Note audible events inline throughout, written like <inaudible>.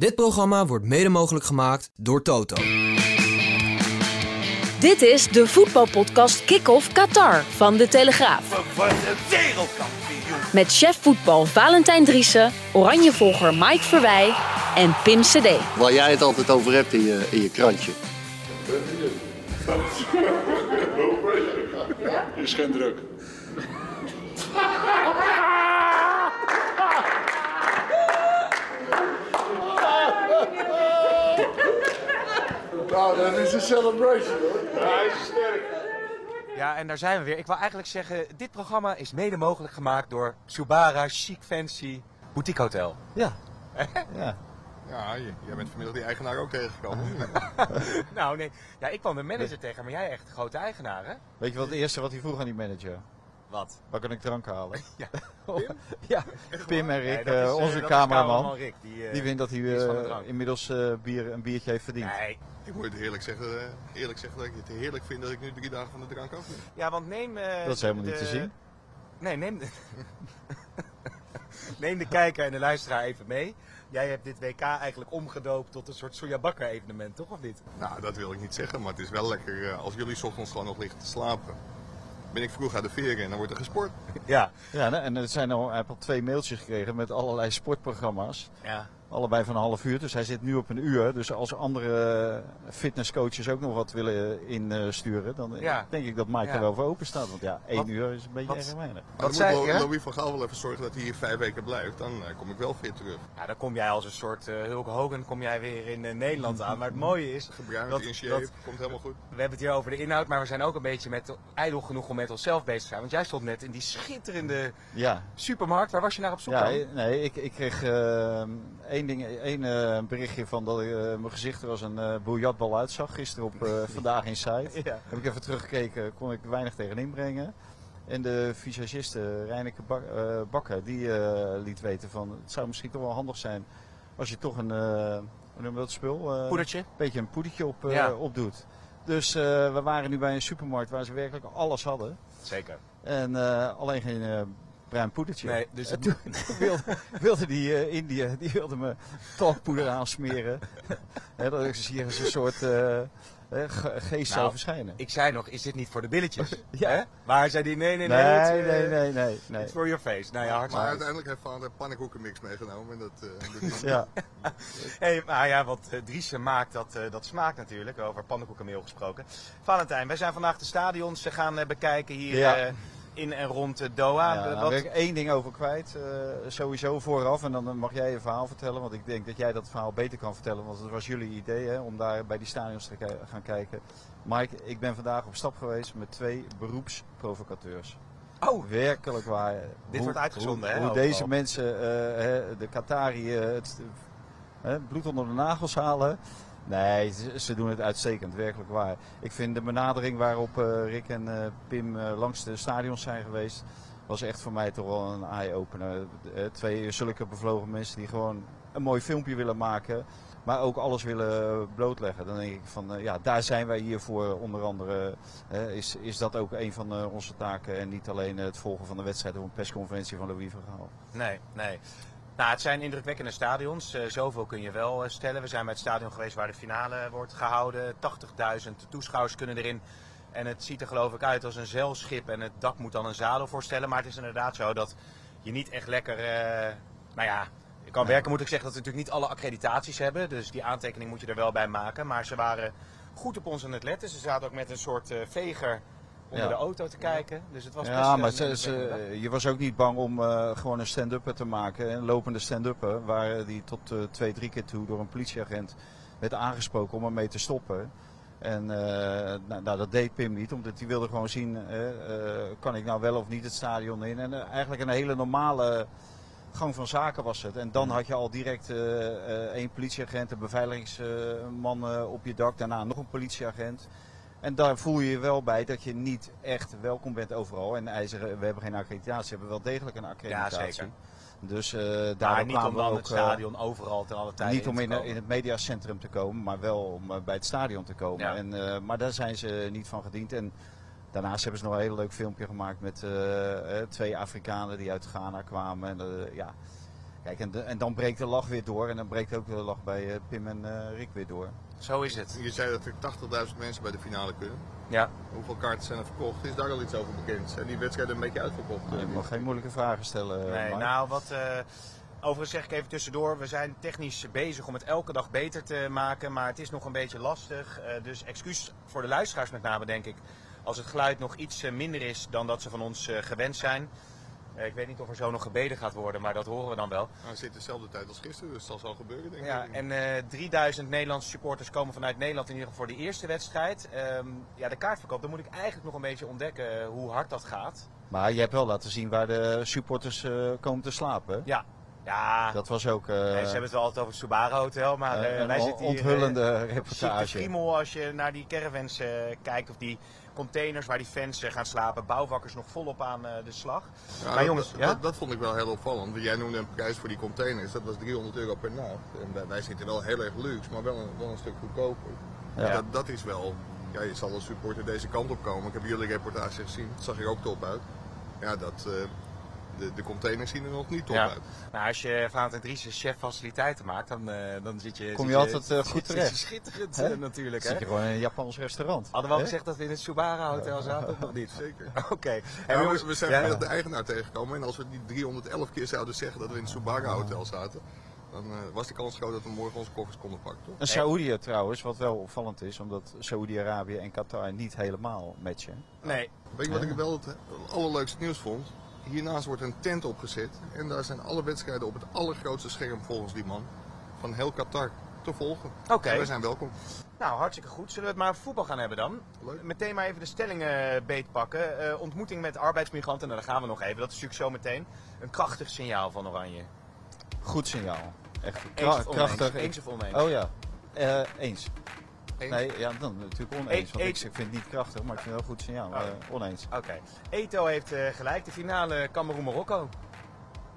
Dit programma wordt mede mogelijk gemaakt door Toto. Dit is de voetbalpodcast Kick-Off Qatar van De Telegraaf. Met chef voetbal Valentijn Driessen, Oranjevolger Mike Verwij en Pim CD. Waar jij het altijd over hebt in je, in je krantje. <laughs> Je schendt druk. <laughs> Nou, dat is een celebration hoor. Hij is sterk. Ja, en daar zijn we weer. Ik wil eigenlijk zeggen, dit programma is mede mogelijk gemaakt door Subara Chic Fancy Boutique Hotel. Ja. ja. Ja, jij bent vanmiddag die eigenaar ook tegengekomen. <laughs> nou nee, ja, ik kwam de manager tegen, maar jij echt de grote eigenaar hè? Weet je wat het eerste wat hij vroeg aan die manager? Wat? Waar kan ik drank halen? <laughs> Ja. <laughs> <laughs> ja, Pim en Rick, Nee, dat is, eh, eh, onze cameraman. Rick. Die, eh, Die vindt dat hij inmiddels eh, bier, een biertje heeft verdiend. Nee. ik moet het eerlijk zeggen, eerlijk zeggen dat ik het heerlijk vind dat ik nu drie dagen van de drank afneem. Ja, want neem... eh, Dat is helemaal niet te zien. Nee, neem de... neem de kijker en de luisteraar even mee. Jij hebt dit WK eigenlijk omgedoopt tot een soort sojabakker evenement, toch of niet? Nou, dat wil ik niet zeggen, maar het is wel lekker als jullie 's ochtends gewoon nog liggen te slapen. Ben ik vroeg uit de veren en dan wordt er gesport. Ja. Ja, en er zijn al, al twee mailtjes gekregen met allerlei sportprogramma's. Ja. Allebei van een half uur, dus hij zit nu op een uur. Dus als andere fitnesscoaches ook nog wat willen insturen, dan Ja. denk ik dat Mike Ja. er wel voor open staat. Want ja, één Wat- uur is een beetje wat- erg weinig. Wat zei moet Louis van Gaal wel even zorgen dat hij hier vijf weken blijft. Dan eh, kom ik wel fit terug. Ja, dan kom jij als een soort eh, Hulk Hogan kom jij weer in eh, Nederland aan. Maar het mooie is, Gebruikt, Dat- in shape, dat- komt helemaal goed. we hebben het hier over de inhoud, maar we zijn ook een beetje met, ijdel genoeg om met onszelf bezig te zijn. Want jij stond net in die schitterende Ja, supermarkt. Waar was je naar op zoek Ja, dan? nee, ik, ik kreeg eh, één, ding, één eh, berichtje van dat ik, eh, mijn gezicht er als een biljartbal uitzag. Gisteren op <laughs> Vandaag in Site. Ja. Heb ik even teruggekeken, kon ik weinig tegen inbrengen. En de visagiste Reineke Bak- Bakker, die liet weten van het zou misschien toch wel handig zijn als je toch een, hoe noem dat spul? Poedertje? beetje een poedertje op, Ja. op doet. Dus we waren nu bij een supermarkt waar ze werkelijk alles hadden. Zeker. En alleen geen bruin poedertje. Nee, dus En toen <laughs> wilde, wilde die eh Indië, <laughs> die wilde me talkpoeder aansmeren. <laughs> Hè, dat ik hier een soort eh, hè, ge- geest zou Nou, verschijnen. Ik zei nog, is dit niet voor de billetjes? Ja. Hè? Maar zei die, nee, nee, nee. Nee, het, eh, nee, nee, nee. nee. For your face. Nou ja, Maar hartstikke. uiteindelijk heeft vader pannenkoekenmix meegenomen. En dat, eh, hij. Ja, Hey, maar ja, wat uh, maakt, dat, eh, dat smaakt natuurlijk. Over pannenkoekenmeel gesproken. Valentijn, wij zijn vandaag de stadions eh, gaan eh, bekijken hier Ja. Eh, in en rond eh, Doha. ja Eh, wat- wil ik één ding over kwijt. eh, sowieso vooraf. En dan mag jij je verhaal vertellen. Want ik denk dat jij dat verhaal beter kan vertellen. Want het was jullie idee hè, om daar bij die stadions te gaan kijken. Mike, ik ben vandaag op stap geweest met twee beroepsprovocateurs. Oh, Werkelijk waar. Hoe- wordt uitgezonden, hoe, hè, Hoe deze mensen, eh, de Qatari, eh, het bloed onder de nagels halen. Nee, ze, doen het uitstekend, werkelijk waar. Ik vind de benadering waarop eh, Rick en eh, Pim eh, langs de stadions zijn geweest, was echt voor mij toch wel een eye-opener. Twee zulke bevlogen mensen die gewoon een mooi filmpje willen maken, maar ook alles willen blootleggen. Dan denk ik van, ja, daar zijn wij hier voor. Onder andere is, is dat ook een van onze taken en niet alleen het volgen van de wedstrijd of een persconferentie van Louis van Gaal. nee, nee. Nou, het zijn indrukwekkende stadions. Eh, zoveel kun je wel eh, stellen. We zijn bij het stadion geweest waar de finale wordt gehouden. 80.000 toeschouwers kunnen erin. En het ziet er geloof ik uit als een zeilschip. En het dak moet dan een zadel voorstellen. Maar het is inderdaad zo dat je niet echt lekker... eh, nou ja, je kan werken moet ik zeggen dat we natuurlijk niet alle accreditaties hebben. Dus die aantekening moet je er wel bij maken. Maar ze waren goed op ons aan het letten. Ze zaten ook met een soort veger onder Ja. de auto te kijken. Dus het was best Ja, een maar ze, je was ook niet bang om eh, gewoon een stand-upper te maken. Een lopende stand-upper, waar die tot eh, twee, drie keer toe door een politieagent werd aangesproken om ermee te stoppen. En eh, nou, nou, dat deed Pim niet, omdat hij wilde gewoon zien, eh, eh, kan ik nou wel of niet het stadion in. En eh, eigenlijk een hele normale gang van zaken was het. En dan had je al direct eh, eh, één politieagent, een beveiligingsman eh, op je dak, daarna nog een politieagent. En daar voel je je wel bij dat je niet echt welkom bent overal. En IJzer, we hebben geen accreditatie, we hebben wel degelijk een accreditatie. zeker. Dus eh Maar daarom niet om dan ook, het eh, stadion overal ten alle tijden niet om te in, het mediacentrum te komen, maar wel om eh, bij het stadion te komen. Ja. En, eh, maar daar zijn ze niet van gediend. En daarnaast hebben ze nog een heel leuk filmpje gemaakt met eh, eh, twee Afrikanen die uit Ghana kwamen. En, eh, ja. Kijk, en, de- en dan breekt de lach weer door. En dan breekt ook de lach bij eh, Pim en eh, Rick weer door. Zo is het. Je zei dat er 80.000 mensen bij de finale kunnen. Ja. Hoeveel kaarten zijn er verkocht? Is daar al iets over bekend? Zijn die wedstrijden een beetje uitverkocht? Je mag geen moeilijke vragen stellen. eh, Nee, Mark. nou wat. eh, overigens zeg ik even tussendoor, we zijn technisch bezig om het elke dag beter te maken, maar het is nog een beetje lastig. Eh, dus excuus voor de luisteraars met name, denk ik. Als het geluid nog iets eh, minder is dan dat ze van ons eh, gewend zijn. Eh, ik weet niet of er zo nog gebeden gaat worden, maar dat horen we dan wel. Nou, het zit dezelfde tijd als gisteren, dus dat zal zo gebeuren denk Ja, ik. en eh 3000 Nederlandse supporters komen vanuit Nederland in ieder geval voor de eerste wedstrijd. Ehm, ja, de kaartverkoop, dan moet ik eigenlijk nog een beetje ontdekken eh, hoe hard dat gaat. Maar je hebt wel laten zien waar de supporters eh, komen te slapen. Ja, ja. Dat was ook eh, Nee, ze hebben het wel altijd over het Subaru Hotel, maar eh, eh, een wij zitten hier... eh, onthullende reportage. als je naar die caravans eh, kijkt of die containers waar die fans eh, gaan slapen. Bouwvakkers nog volop aan eh, de slag. Ja, maar dat- jongens, dat, ja? dat, dat vond ik wel heel opvallend. Want jij noemde een prijs voor die containers, dat was 300 euro per nacht. En wij, wij zitten wel heel erg luxe, maar wel een, wel een stuk goedkoper. Ja. Dus Dat, dat is wel, ja, je zal als supporter deze kant op komen. Ik heb jullie reportage gezien, het zag er ook top uit. Ja, dat, eh, de, de containers zien er nog niet top Ja. uit. Nou, als je Valentijn Driessen chef faciliteiten maakt, dan, eh, dan zit je... Kom zit je altijd, eh, goed zit terecht. je schitterend Hè? eh, natuurlijk, Zit hè? je gewoon in een Japans restaurant. Hadden we al gezegd dat we in het Subaru Hotel zaten nog niet? <laughs> Zeker. <laughs> Oké. En we- jongens, we zijn ja. de eigenaar tegengekomen en als we die 311 keer zouden zeggen dat we in het Subaru Hotel zaten, dan eh, was de kans groot dat we morgen onze koffers konden pakken, toch? Een Saoedië trouwens, wat wel opvallend is, omdat Saoedi-Arabië en Qatar niet helemaal matchen. Nee, Weet je wat ik wel het allerleukste nieuws vond? Hiernaast wordt een tent opgezet en daar zijn alle wedstrijden op het allergrootste scherm volgens die man van heel Qatar te volgen. Oké. En wij zijn welkom. nou hartstikke goed. Zullen we het maar voetbal gaan hebben dan? Leuk. Meteen maar even de stellingen beetpakken. Eh, ontmoeting met arbeidsmigranten, nou, daar gaan we nog even. Dat is natuurlijk zo meteen een krachtig signaal van Oranje. Goed signaal. Echt kra- krachtig. Eens of oneens? Oh ja, Eh, eens. Eens? Nee, ja, dan natuurlijk oneens. Eet- Want ik, eet- ik vind het niet krachtig, maar ik vind het wel een goed signaal. Oh. Eh, oneens. Oké. Eto heeft eh, gelijk. De finale Cameroen-Marokko.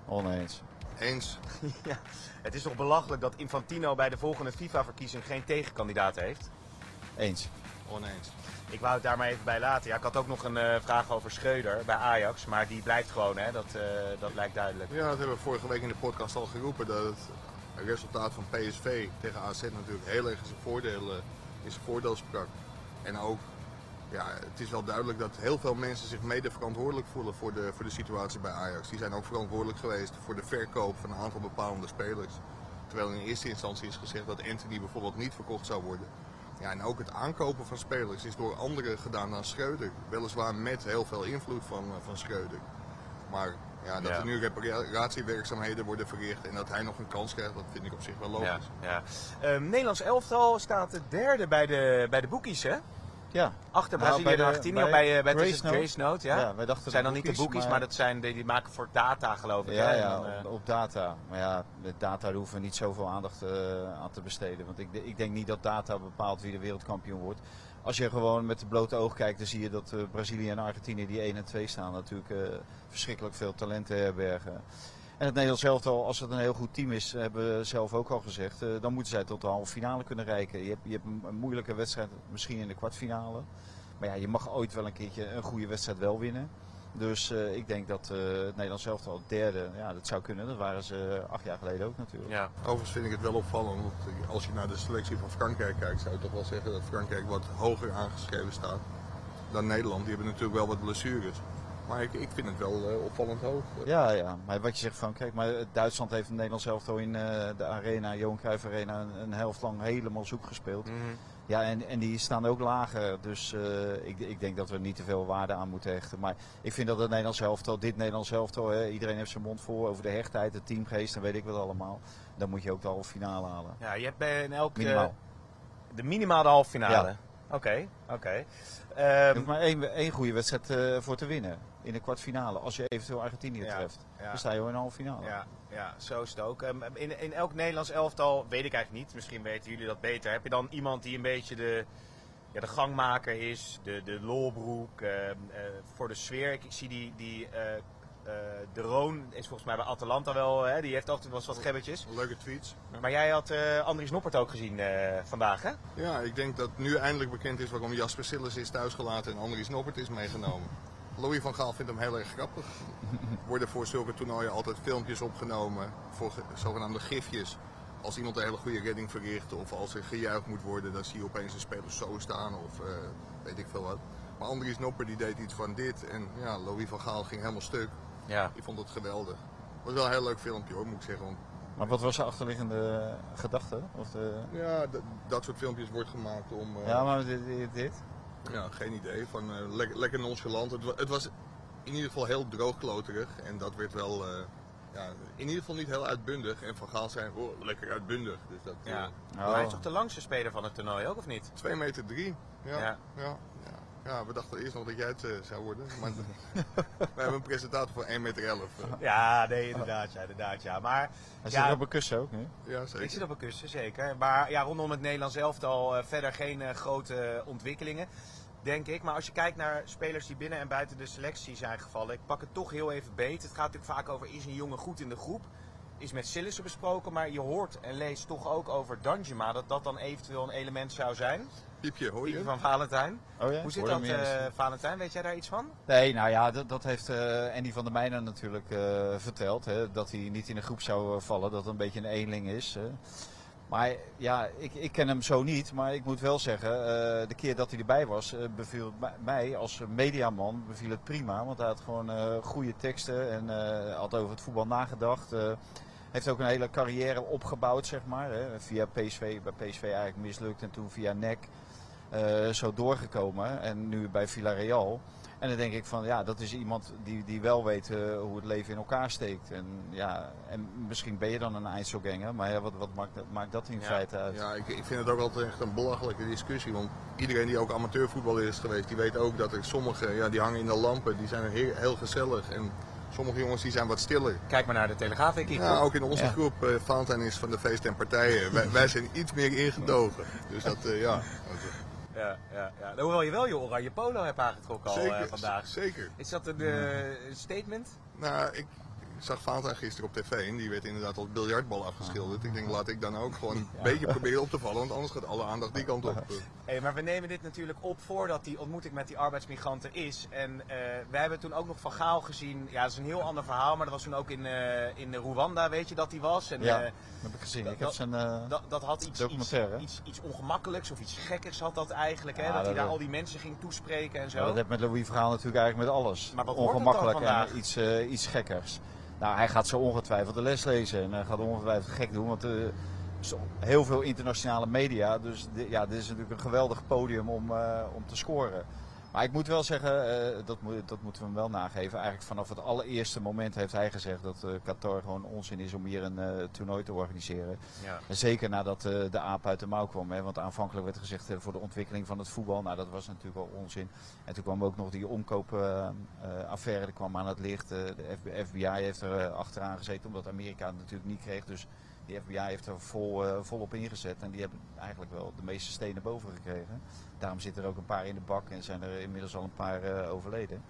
Oneens. Eens. <laughs> ja. Het is toch belachelijk dat Infantino bij de volgende FIFA-verkiezing geen tegenkandidaat heeft? Eens. Oneens. Ik wou het daar maar even bij laten. Ja, ik had ook nog een eh, vraag over Schreuder bij Ajax. Maar die blijft gewoon, hè? Dat, eh, dat lijkt duidelijk. Ja, dat hebben we vorige week in de podcast al geroepen. Dat het resultaat van PSV tegen AZ natuurlijk heel erg in zijn voordeel, zijn voordeel sprak. En ook, ja, het is wel duidelijk dat heel veel mensen zich mede verantwoordelijk voelen voor de, voor de situatie bij Ajax. Die zijn ook verantwoordelijk geweest voor de verkoop van een aantal bepalende spelers. Terwijl in eerste instantie is gezegd dat Anthony bijvoorbeeld niet verkocht zou worden. Ja, en ook het aankopen van spelers is door anderen gedaan dan Schreuder. Weliswaar met heel veel invloed van, eh, van Schreuder. Maar ja, dat Ja. er nu reparatiewerkzaamheden worden verricht en dat hij nog een kans krijgt, dat vind ik op zich wel logisch. Ja, ja. Ehm, Nederlands elftal staat de derde bij de, bij de boekies, hè? Ja. Achter Nou, Brazilië en bij Bij, eh, bij Grace Note. Grace Note, ja. Ja, wij dachten zijn dan niet de boekies, maar, maar- dat zijn die, die maken voor data, geloof ik. Ja, hè? Ja dan, eh, op, op data. Maar ja, met data hoeven we niet zoveel aandacht eh, aan te besteden. Want ik, ik denk niet dat data bepaalt wie de wereldkampioen wordt. Als je gewoon met de blote oog kijkt, dan zie je dat Brazilië en Argentinië, die 1 en 2 staan, natuurlijk verschrikkelijk veel talenten herbergen. En het Nederlands elftal, als het een heel goed team is, hebben we zelf ook al gezegd, eh, dan moeten zij tot de halve finale kunnen reiken. Je hebt, je hebt een, moeilijke wedstrijd, misschien in de kwartfinale. Maar ja, je mag ooit wel een keertje een goede wedstrijd wel winnen. Dus eh, ik denk dat eh, het Nederlands elftal derde, ja, dat zou kunnen. Dat waren ze acht jaar geleden ook natuurlijk. ja. Overigens vind ik het wel opvallend, want als je naar de selectie van Frankrijk kijkt, zou je toch wel zeggen dat Frankrijk wat hoger aangeschreven staat dan Nederland. Die hebben natuurlijk wel wat blessures. Maar ik, ik vind het wel eh, opvallend hoog. Ja, ja, maar wat je zegt van, kijk, maar eh, Duitsland heeft een Nederlands elftal in eh, de arena, Johan Cruijff Arena, een, een helft lang helemaal zoek gespeeld. Mhm. Ja, en, en die staan ook lager, dus ik, ik denk dat we niet te veel waarde aan moeten hechten. Maar ik vind dat het Nederlands elftal, dit Nederlands elftal, hè, iedereen heeft zijn mond vol over de hechtheid, de teamgeest en weet ik wat allemaal. Dan moet je ook de halve finale halen. ja, je hebt bij in elk... eh, Minimaal. de minimaal de halve finale. Ja. Oké, oké. Je Ehm, hoeft maar één, één goede wedstrijd voor te winnen. In de kwartfinale. Als je eventueel Argentinië Ja, treft. ja. Dan sta je al in de halve finale. Ja, ja, zo is het ook. Ehm, In, in elk Nederlands elftal, weet ik eigenlijk niet, misschien weten jullie dat beter. Heb je dan iemand die een beetje de, ja, de gangmaker is, de, de lolbroek ehm, eh, voor de sfeer? Ik, ik zie die, die eh, eh, De Roon is volgens mij bij Atalanta wel, hè, die heeft altijd wel eens wat gebbetjes. Leuke tweets. Maar jij had eh Andries Noppert ook gezien eh, vandaag, hè? Ja, ik denk dat nu eindelijk bekend is waarom Jasper Sillis is thuisgelaten en Andries Noppert is meegenomen. Louis van Gaal vindt hem heel erg grappig. <laughs> Worden voor zulke toernooien altijd filmpjes opgenomen voor ge- zogenaamde gifjes. Als iemand een hele goede redding verricht of als er gejuicht moet worden, dan zie je opeens een speler zo staan of eh, weet ik veel wat. Maar Andries Noppert die deed iets van dit en ja, Louis van Gaal ging helemaal stuk. Ja. Ik vond het geweldig. Het was wel een heel leuk filmpje hoor, moet ik zeggen. Maar wat was de achterliggende gedachte? Of de... ja, dat soort filmpjes wordt gemaakt om... eh, Ja, maar dit? dit, dit? Ja, geen idee. Van, eh, lekker, lekker nonchalant. Het, het was in ieder geval heel droogkloterig. En dat werd wel eh, ja, in ieder geval niet heel uitbundig. En Van Gaal zei, oh, lekker uitbundig. Dus dat, eh, ja. Oh. Maar hij is toch de langste speler van het toernooi ook, of niet? 2 meter 3. Ja, Ja. ja. Ja, we dachten eerst nog dat jij het eh, zou worden. Maar <laughs> we hebben een presentator van 1 meter 11. eh. Ja, nee, inderdaad, ja, inderdaad, ja. Maar Hij ja, zit op een kussen ook nu. ja, Ik zeker. zit op een kussen, zeker. Maar ja, rondom het Nederlands elftal uh, verder geen uh, grote ontwikkelingen, denk ik. Maar als je kijkt naar spelers die binnen en buiten de selectie zijn gevallen, ik pak het toch heel even beet. Het gaat natuurlijk vaak over, is een jongen goed in de groep? Is met Sillissen besproken, maar je hoort en leest toch ook over Danjuma, dat dat dan eventueel een element zou zijn. Piepje, hoor Piepje je? van Valentijn. Oh ja? Hoe zit dat, uh, Valentijn? Weet jij daar iets van? Nee, nou ja, dat, dat heeft eh, Andy van der Meijden natuurlijk eh, verteld. Hè, dat hij niet in de groep zou vallen, dat het een beetje een eenling is. Hè. Maar ja, ik, ik ken hem zo niet. Maar ik moet wel zeggen, eh, de keer dat hij erbij was, eh, beviel mij- als mediaman beviel het prima. Want hij had gewoon eh, goede teksten en had over het voetbal nagedacht. heeft ook een hele carrière opgebouwd, zeg maar. Hè. Via PSV, bij PSV eigenlijk mislukt en toen via NEC zo doorgekomen. En nu bij Villarreal. En dan denk ik van ja, dat is iemand die, die wel weet eh, hoe het leven in elkaar steekt. En, ja, en misschien ben je dan een Einzelganger, maar ja, wat, wat maakt, dat, maakt dat in Ja. feite uit? Ja, ik, ik vind het ook altijd echt een belachelijke discussie. Want iedereen die ook amateurvoetballer is geweest, die weet ook dat er sommigen, ja, die hangen in de lampen, die zijn heel, heel gezellig. En sommige jongens die zijn wat stiller. Kijk maar naar de Telegraaf, ik. Ja, ook in onze Ja. groep, eh Valentijn is van de feesten en partijen. wij, wij zijn iets meer ingedogen. Dus dat, eh, ja. <laughs> Ja, ja, ja. Hoewel je wel je oranje polo hebt aangetrokken al Zeker, eh, vandaag. zeker. Is dat een eh, een statement? Nou, ik zag Valentijn gisteren op tv en die werd inderdaad als biljartbal afgeschilderd. Ik denk, laat ik dan ook gewoon een beetje proberen op te vallen, want anders gaat alle aandacht die kant op. <laughs> Hey, maar we nemen dit natuurlijk op voordat die ontmoeting met die arbeidsmigranten is. En eh wij hebben toen ook nog Van Gaal gezien. Ja, dat is een heel ander verhaal, maar dat was toen ook in, eh, in Rwanda, weet je dat die was. En, Ja. eh, Dat heb ik gezien. dat- Ik heb zijn. eh, dat, dat had iets, iets, iets, iets ongemakkelijks of iets gekkers had dat eigenlijk. Hè? Ja, dat hij daar wel. al die mensen ging toespreken en zo. ja, dat heeft met Louis verhaal natuurlijk eigenlijk met alles. Maar wat Ongemakkelijk en iets, eh, iets gekkers. Nou, hij gaat zo ongetwijfeld de les lezen en hij gaat ongetwijfeld gek doen, want eh, er is heel veel internationale media. Dus ja, dit is natuurlijk een geweldig podium om, eh, om te scoren. Maar ik moet wel zeggen, eh, dat, moet, dat moeten we hem wel nageven. Eigenlijk vanaf het allereerste moment heeft hij gezegd dat eh, Qatar gewoon onzin is om hier een eh, toernooi te organiseren. Ja. En Zeker nadat de aap uit de mouw kwam. Hè, want aanvankelijk werd gezegd voor de ontwikkeling van het voetbal. Nou, dat was natuurlijk wel onzin. En toen kwam ook nog die omkoopaffaire die kwam aan het licht. De FBI, heeft er achteraan gezeten omdat Amerika het natuurlijk niet kreeg. Dus die FBI heeft er vol, eh, volop ingezet. En die hebben eigenlijk wel de meeste stenen boven gekregen. Daarom zitten er ook een paar in de bak en zijn er inmiddels al een paar eh, overleden.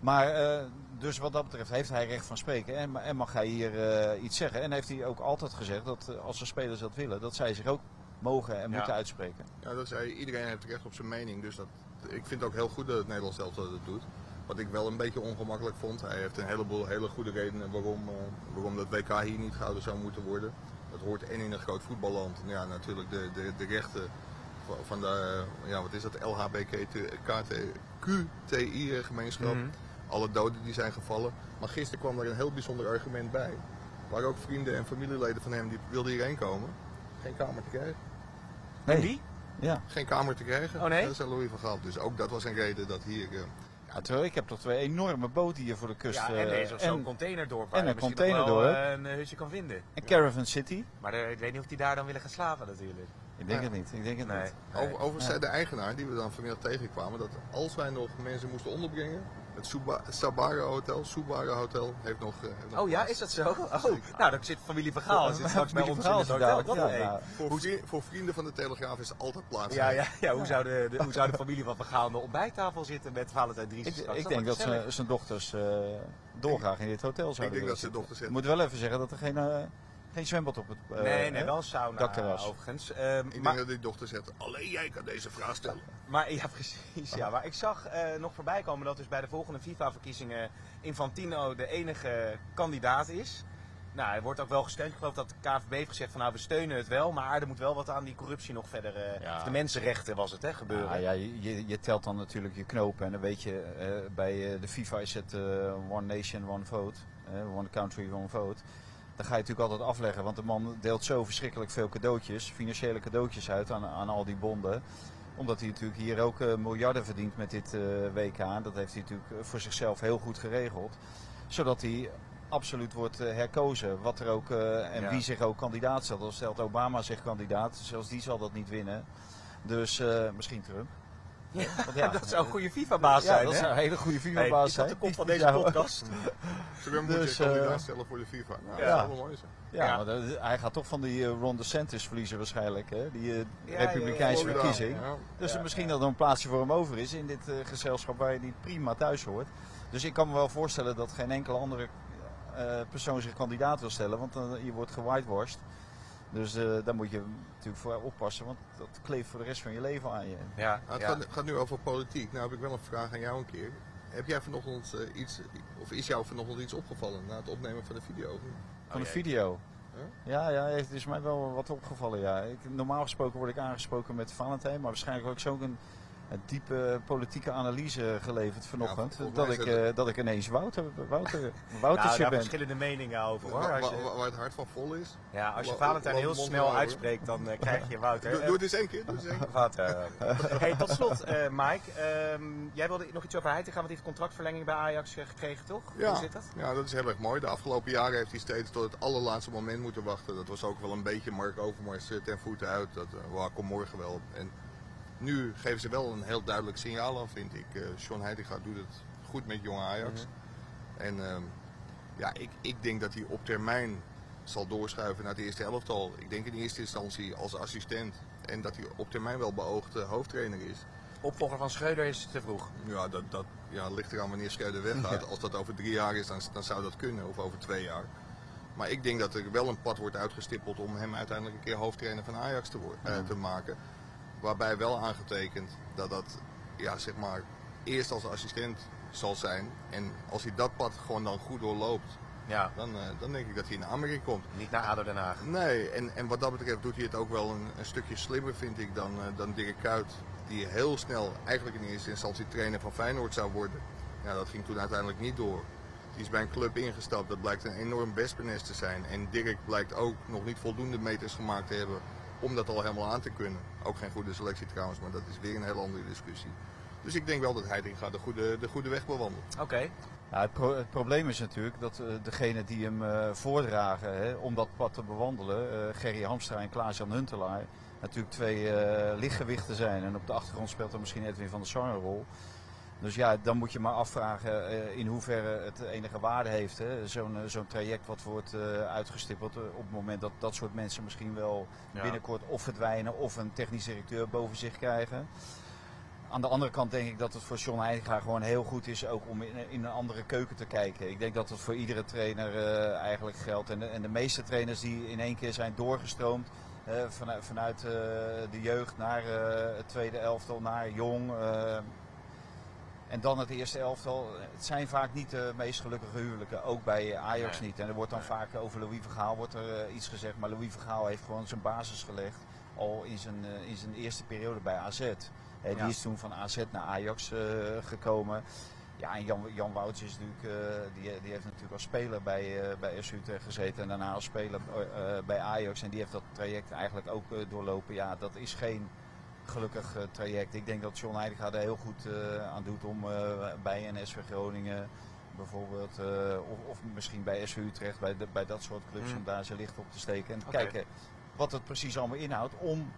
Maar eh, dus wat dat betreft heeft hij recht van spreken en, en mag hij hier iets zeggen. En heeft hij ook altijd gezegd dat als de spelers dat willen, dat zij zich ook mogen en Ja. moeten uitspreken. Ja, dat zei iedereen heeft recht op zijn mening. Dus dat, ik vind het ook heel goed dat het Nederlands elftal dat doet. Wat ik wel een beetje ongemakkelijk vond. Hij heeft een heleboel hele goede redenen waarom, eh, waarom dat WK hier niet gehouden zou moeten worden. Dat hoort en in een groot voetballand. Ja, natuurlijk de, de, de rechten van- de, eh, ja, wat is dat, LHBTQTI-gemeenschap. Mhm. Alle doden die zijn gevallen. Maar gisteren kwam er een heel bijzonder argument bij. Waar ook vrienden en familieleden van hem die wilden hierheen komen. Geen kamer te krijgen. En wie? Ja. Geen kamer te krijgen. Oh, nee? Dat is Louis van Gaal. Dus ook dat was een reden dat hier... eh, Ja, terwijl ik heb toch twee enorme boten hier voor de kust. Ja, en eh, er is ook zo'n containerdorp waar en je een misschien nog containerdorp. wel, eh, een hutje kan vinden. en Caravan City. Maar eh, ik weet niet of die daar dan willen gaan slapen natuurlijk. Ik denk Ja. het niet. Ik denk het Nee. niet. Over, overigens Ja. zei de eigenaar, die we dan vanmiddag tegenkwamen, dat als wij nog mensen moesten onderbrengen, Het Suba- Sabara Hotel, Subara Hotel, heeft nog... eh, heeft nog Oh ja, plaats. is dat zo? Oh, nou, dan zit familie Vergaal. Zit straks bij ons in het zit hotel. Wat ja, Voor, vri- voor vrienden van de Telegraaf is er altijd plaats. Ja, ja, ja. Hoe, zou de, de- hoe zou de <laughs> familie van Vergaal aan de ontbijttafel zitten met Valentijn Dries? Ik, straks? ik denk dat zijn dochters eh, dolgraag in dit hotel zouden denk willen dat zijn zitten. dochters Ik moet wel even zeggen dat er geen, eh, geen zwembad op het eh, Nee, nee, hè? wel een sauna dakterras. overigens. Ehm, Ik maar, denk dat die dochter zegt, alleen jij kan deze vraag stellen. maar ja, <laughs> precies. Ja. Maar ik zag eh, nog voorbij komen dat dus bij de volgende FIFA-verkiezingen Infantino de enige kandidaat is. Nou, hij wordt ook wel gesteund. Ik geloof dat de KVB heeft gezegd van nou, we steunen het wel, maar er moet wel wat aan die corruptie nog verder, eh, Ja. de mensenrechten was het, hè, gebeuren. Ja, ja, je, je telt dan natuurlijk je knopen en dan weet je, eh, bij eh, de FIFA is het eh, one nation, one vote, one country, one vote. Dan ga je natuurlijk altijd afleggen, want de man deelt zo verschrikkelijk veel cadeautjes, financiële cadeautjes uit aan, aan al die bonden. Omdat hij natuurlijk hier ook eh, miljarden verdient met dit eh, WK. Dat heeft hij natuurlijk eh, voor zichzelf heel goed geregeld. Zodat hij absoluut wordt herkozen. Wat er ook, en Ja. wie zich ook kandidaat stelt. Al stelt Obama zich kandidaat, zelfs die zal dat niet winnen. Dus misschien Trump. Ja, dat zou een goede FIFA-baas ja, zijn, dat hè? zou een hele goede FIFA-baas dat zijn. de kop van deze podcast? <laughs> Dus, moet je kandidaat eh, stellen voor de FIFA. Nou, ja. dat zou wel mooi zijn. Ja, Ja. maar dat- hij gaat toch van die eh, Ron DeSantis verliezen waarschijnlijk, hè? die eh, ja, republikeinse ja, ja. verkiezing. Ja. Dus Ja, er misschien ja. dat er een plaatsje voor hem over is in dit eh, gezelschap waar je niet prima thuis hoort. Dus ik kan me wel voorstellen dat geen enkele andere eh, persoon zich kandidaat wil stellen, want dan, je wordt gewhitewashed. Dus eh, daar moet je natuurlijk voor oppassen, want dat kleeft voor de rest van je leven aan je. Ja, Nou, het ja. gaat, gaat nu over politiek. Nou heb ik wel een vraag aan jou een keer. Heb jij vanochtend eh, iets, of is jou vanochtend iets opgevallen na het opnemen van de video? niet? Van de video. Ja? Ja, ja, het is mij wel wat opgevallen. Ja. Ik, normaal gesproken word ik aangesproken met Valentijn, maar waarschijnlijk ik zo'n diepe politieke analyse geleverd vanochtend. Ja, volgens dat, ik, het- eh, dat ik ineens Wouter, Wouter, <laughs> Nou, Woutertje daar ben. verschillende meningen over hoor. Waar, Als je- waar- waar het hart van vol is. ja, als je Valentijn heel snel uitspreekt, dan eh, krijg je <laughs> Wouter. Doe, Eh, doe het eens één keer. Doe eens. Wouter. <laughs> hey, tot slot, eh, Mike. ehm, jij wilde nog iets over Heitinga, want hij heeft contractverlenging bij Ajax gekregen, toch? Ja. Hoe zit dat? ja, dat is heel erg mooi. De afgelopen jaren heeft hij steeds tot het allerlaatste moment moeten wachten. Dat was ook wel een beetje Mark Overmars ten voeten uit. Dat uh, kom morgen wel. En nu geven ze wel een heel duidelijk signaal af, vind ik. Eh Sean Heitinga doet het goed met jonge Ajax. En ehm, ja, ik, ik denk dat hij op termijn zal doorschuiven naar het eerste elftal. Ik denk in eerste instantie als assistent. En dat hij op termijn wel beoogd eh, hoofdtrainer is. Opvolger van Schreuder is te vroeg. Ja, dat, dat ja, ligt eraan wanneer Schreuder weggaat. Als dat over drie jaar is, dan, dan zou dat kunnen. Of over twee jaar. Maar ik denk dat er wel een pad wordt uitgestippeld om hem uiteindelijk een keer hoofdtrainer van Ajax te, worden, eh, te maken. Waarbij wel aangetekend dat dat ja, zeg maar, eerst als assistent zal zijn. En als hij dat pad gewoon dan goed doorloopt, Ja, dan, eh, dan denk ik dat hij in aanmerking komt. niet naar ADO Den Haag. Nee, en, en wat dat betreft doet hij het ook wel een, een stukje slimmer, vind ik, dan, eh, dan Dirk Kuyt. Die heel snel eigenlijk in eerste instantie trainer van Feyenoord zou worden. Ja, dat ging toen uiteindelijk niet door. Die is bij een club ingestapt, dat blijkt een enorm wespennest te zijn. En Dirk blijkt ook nog niet voldoende meters gemaakt te hebben om dat al helemaal aan te kunnen. Ook geen goede selectie trouwens, maar dat is weer een hele andere discussie. Dus ik denk wel dat Heitinga de goede, de goede weg bewandelt. Oké. Ja, het, pro- het probleem is natuurlijk dat eh degene die hem eh, voordragen hè, om dat pad te bewandelen, eh Gerry Hamstra en Klaas-Jan Huntelaar, natuurlijk twee eh, lichtgewichten zijn. En op de achtergrond speelt er misschien Edwin van der Sar een rol. Dus ja, dan moet je maar afvragen eh, in hoeverre het enige waarde heeft. Zo'n eh, zo'n traject wat wordt eh, uitgestippeld op het moment dat dat soort mensen misschien wel Ja. binnenkort of verdwijnen of een technisch directeur boven zich krijgen. Aan de andere kant denk ik dat het voor John Heitinga gewoon heel goed is ook om in, in een andere keuken te kijken. Ik denk dat het voor iedere trainer eigenlijk geldt. En de, en de meeste trainers die in één keer zijn doorgestroomd vanuit, vanuit de jeugd naar het tweede elftal, naar jong. En dan het eerste elftal. Het zijn vaak niet de meest gelukkige huwelijken. Ook bij Ajax Nee. niet. En er wordt dan Nee. vaak over Louis Vergaal wordt er eh, iets gezegd. Maar Louis Vergaal heeft gewoon zijn basis gelegd. Al in zijn, eh, in zijn eerste periode bij AZ. Ja. Die is toen van AZ naar Ajax eh, gekomen. Ja, en Jan, Jan Wouts is natuurlijk, die, die heeft natuurlijk als speler bij, bij SU gezeten. En daarna als speler bij Ajax. En die heeft dat traject eigenlijk ook doorlopen. Ja, dat is geen gelukkig eh, traject. Ik denk dat John Heitinga er heel goed eh, aan doet om eh, bij NSV Groningen bijvoorbeeld, of, of misschien bij SU Utrecht, bij, de- bij dat soort clubs, Mm. om daar zijn licht op te steken en te kijken wat het precies allemaal inhoudt om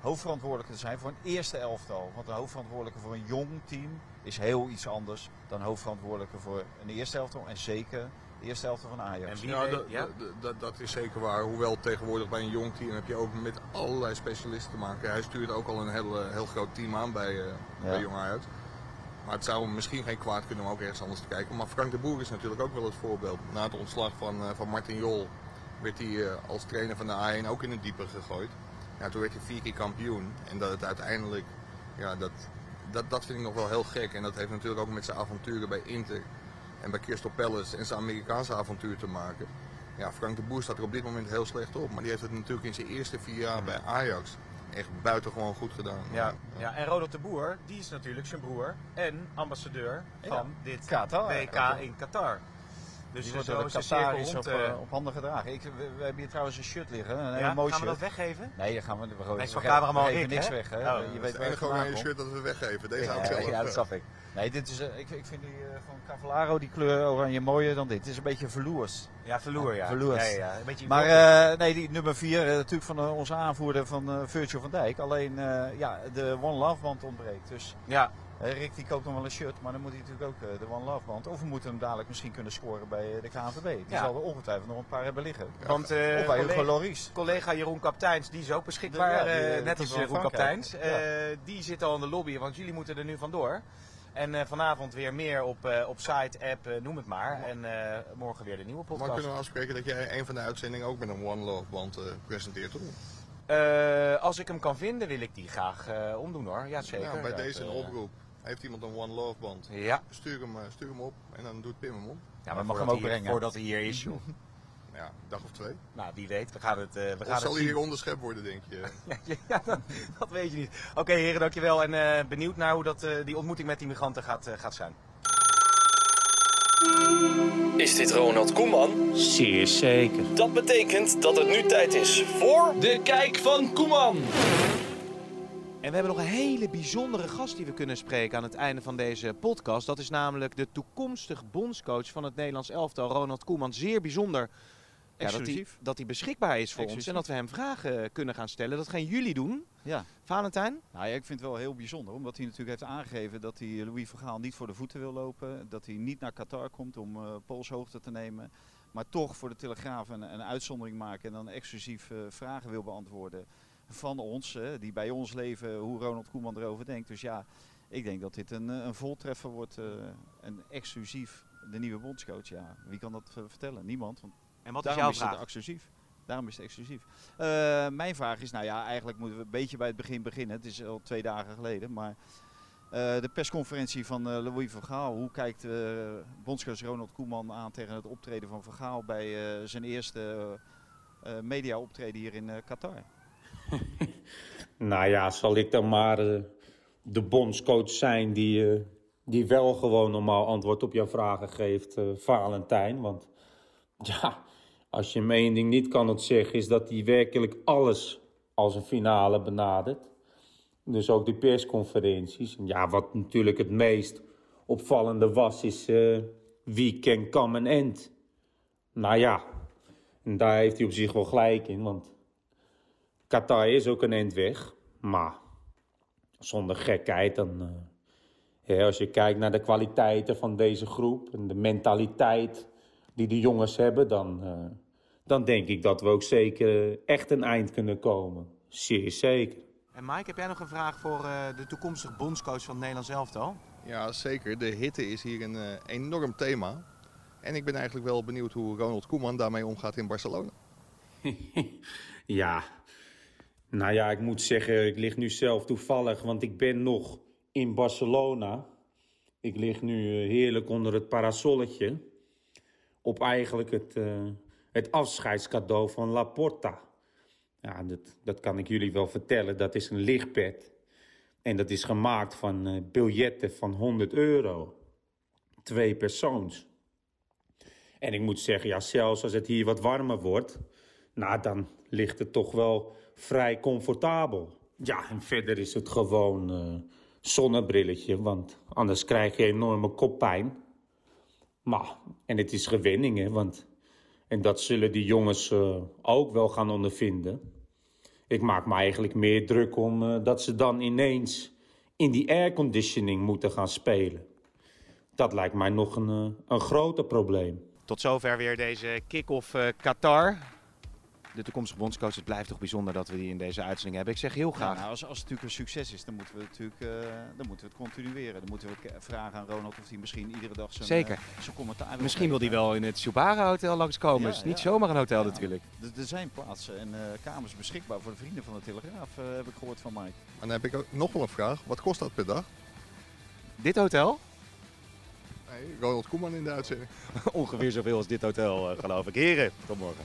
hoofdverantwoordelijke te zijn voor een eerste elftal. Want een hoofdverantwoordelijke voor een jong team is heel iets anders dan hoofdverantwoordelijke voor een eerste elftal. En zeker de eerste elftal van Ajax. En wie Ja, weet- ja? dat- dat, dat is zeker waar. Hoewel tegenwoordig bij een jong team heb je ook met allerlei specialisten te maken. Hij stuurt ook al een heel, eh, heel groot team aan bij, eh bij Jong Ajax. Maar het zou misschien geen kwaad kunnen om ook ergens anders te kijken. Maar Frank de Boer is natuurlijk ook wel het voorbeeld. Na het ontslag van, eh, van Martin Jol werd hij eh, als trainer van de A1 ook in het diepe gegooid. Ja, toen werd hij vier keer kampioen. En dat het uiteindelijk, ja, dat, dat, dat vind ik nog wel heel gek. En dat heeft natuurlijk ook met zijn avonturen bij Inter en bij Crystal Palace en zijn Amerikaanse avontuur te maken. Ja, Frank de Boer staat er op dit moment heel slecht op. Maar die heeft het natuurlijk in zijn eerste vier jaar bij Ajax echt buitengewoon goed gedaan. Ja, ja, en Ronald de Boer, die is natuurlijk zijn broer en ambassadeur van dit Qatar. WK in Qatar. Dus Die wordt zo door is de Qataris op, eh, op handen gedragen. Ik, we, we hebben hier trouwens een shirt liggen, een hele ja, mooi gaan we dat weggeven? Nee, dat gaan we, we, Nee, we, van cameraman we geven Rick, niks weg. Hè? Oh, je Dat weet het enige oranje komt. shirt dat we weggeven. Deze Ja, zelf. ja, dat snap ik. Nee, dit is, eh, ik, ik vind die eh, van Cavallaro, die kleur oranje, mooier dan dit. Het is een beetje verloers. Ja, verloor ja. Verloor. Ja, ja, ja. Een beetje Maar eh, nee, die nummer 4, natuurlijk van onze aanvoerder van Virgil van Dijk. Alleen eh, ja, de One Love band ontbreekt. Dus ja, Rick die koopt nog wel een shirt, maar dan moet hij natuurlijk ook eh, de One Love band. Of we moeten hem dadelijk misschien kunnen scoren bij eh, de KNVB. Die Ja. zal er ongetwijfeld nog een paar hebben liggen. want eh, of bij Hugo Loris. collega Jeroen Kapteins, die is ook beschikbaar. Ja, die, net als Jeroen. Kapteins. Ja. Eh, die zit al in de lobby, want jullie moeten er nu vandoor. En eh, vanavond weer meer op, eh, op site, app, noem het maar. En eh, morgen weer de nieuwe Maar podcast. kunnen we afspreken dat jij een van de uitzendingen ook met een One Love band eh, presenteert, toch? Eh, als ik hem kan vinden, wil ik die graag eh, omdoen hoor. Ja, zeker. Ja, bij Dat, deze een oproep. Heeft iemand een One Love band? Ja, Stuur hem, eh, stuur hem op en dan doet Pim hem op. ja mag maar hem voordat ook brengen. Voordat hij hier is, joh. <laughs> Ja, een dag of twee. nou, wie weet. We gaan het, eh we Of gaan zal het hij zien. hier onderschept worden, denk je? <laughs> Ja, ja, dat, dat weet je niet. Oké, heren, dankjewel. En eh, benieuwd naar hoe dat, eh, die ontmoeting met die migranten gaat, eh, gaat zijn. Is dit Ronald Koeman? Zeer zeker. Dat betekent dat het nu tijd is voor... De kijk van Koeman. En we hebben nog een hele bijzondere gast die we kunnen spreken aan het einde van deze podcast. Dat is namelijk de toekomstig bondscoach van het Nederlands elftal, Ronald Koeman. Zeer bijzonder ja, dat, hij, Exclusief. dat hij beschikbaar is voor ons en dat we hem vragen kunnen gaan stellen. Dat gaan jullie doen, Ja. Valentijn. Nou ja, ik vind het wel heel bijzonder, omdat hij natuurlijk heeft aangegeven dat hij Louis Vergaal niet voor de voeten wil lopen. Dat hij niet naar Qatar komt om eh polshoogte te nemen. Maar toch voor de Telegraaf een, een uitzondering maken en dan exclusief eh, vragen wil beantwoorden van ons, die bij ons leven, hoe Ronald Koeman erover denkt. Dus ja, ik denk dat dit een, eh, een voltreffer wordt eh, en exclusief de nieuwe bondscoach. Ja, wie kan dat eh, vertellen? Niemand. Want En wat is jouw is het vraag? exclusief. Daarom is het exclusief. Mijn vraag is, nou ja, eigenlijk moeten we een beetje bij het begin beginnen. Het is al twee dagen geleden, maar de persconferentie van Louis van Gaal. Hoe kijkt bondscoach Ronald Koeman aan tegen het optreden van Van Gaal bij zijn eerste media optreden hier in Qatar? <laughs> Nou ja, zal ik dan maar eh, de bondscoach zijn die, eh, die wel gewoon normaal antwoord op jouw vragen geeft, eh, Valentijn. Want <laughs> ja, als je hem één ding niet kan ontzeggen, is dat hij werkelijk alles als een finale benadert. Dus ook die persconferenties. En ja, wat natuurlijk het meest opvallende was, is wie can come end. Nou ja, en daar heeft hij op zich wel gelijk in, want Qatar is ook een eind weg, maar zonder gekheid dan. eh, hè, als je kijkt naar de kwaliteiten van deze groep en de mentaliteit die de jongens hebben, dan, eh, dan denk ik dat we ook zeker echt een eind kunnen komen. Zeer zeker. En Mike, heb jij nog een vraag voor eh, de toekomstig bondscoach van het Nederlands elftal? Ja, zeker. De hitte is hier een enorm thema. En ik ben eigenlijk wel benieuwd hoe Ronald Koeman daarmee omgaat in Barcelona. <laughs> Ja, nou ja, ik moet zeggen, ik lig nu zelf toevallig, want ik ben nog in Barcelona. Ik lig nu eh, heerlijk onder het parasolletje. Op eigenlijk het, eh, het afscheidscadeau van Laporta. Ja, dat, dat kan ik jullie wel vertellen. Dat is een lichtbed. En dat is gemaakt van eh, biljetten van 100 euro. Twee persoons. En ik moet zeggen, ja, zelfs als het hier wat warmer wordt, nou, dan ligt het toch wel vrij comfortabel. Ja, en verder is het gewoon eh zonnebrilletje, want anders krijg je enorme koppijn. Maar, en het is gewenning, hè, want... En dat zullen die jongens eh, ook wel gaan ondervinden. Ik maak me eigenlijk meer druk om eh, dat ze dan ineens in die airconditioning moeten gaan spelen. Dat lijkt mij nog een, een groter probleem. Tot zover weer deze kick-off eh, Qatar. De toekomstige bondscoach, het blijft toch bijzonder dat we die in deze uitzending hebben. Ik zeg heel Ja, graag. nou, als, als het natuurlijk een succes is, dan moeten we, natuurlijk, eh, dan moeten we het continueren. Dan moeten we vragen aan Ronald of hij misschien iedere dag zijn, Zeker. eh, zijn commentaar wil Misschien wil hij wel in het Subara Hotel langskomen. Ja, Het is niet ja. zomaar een hotel Ja. natuurlijk. Er- zijn plaatsen en eh, kamers beschikbaar voor de vrienden van de Telegraaf, heb ik gehoord van Mike. En dan heb ik ook nog wel een vraag. Wat kost dat per dag? Dit hotel? Nee, Ronald Koeman in de uitzending. <laughs> Ongeveer zoveel als dit hotel, geloof ik. Heren, tot morgen.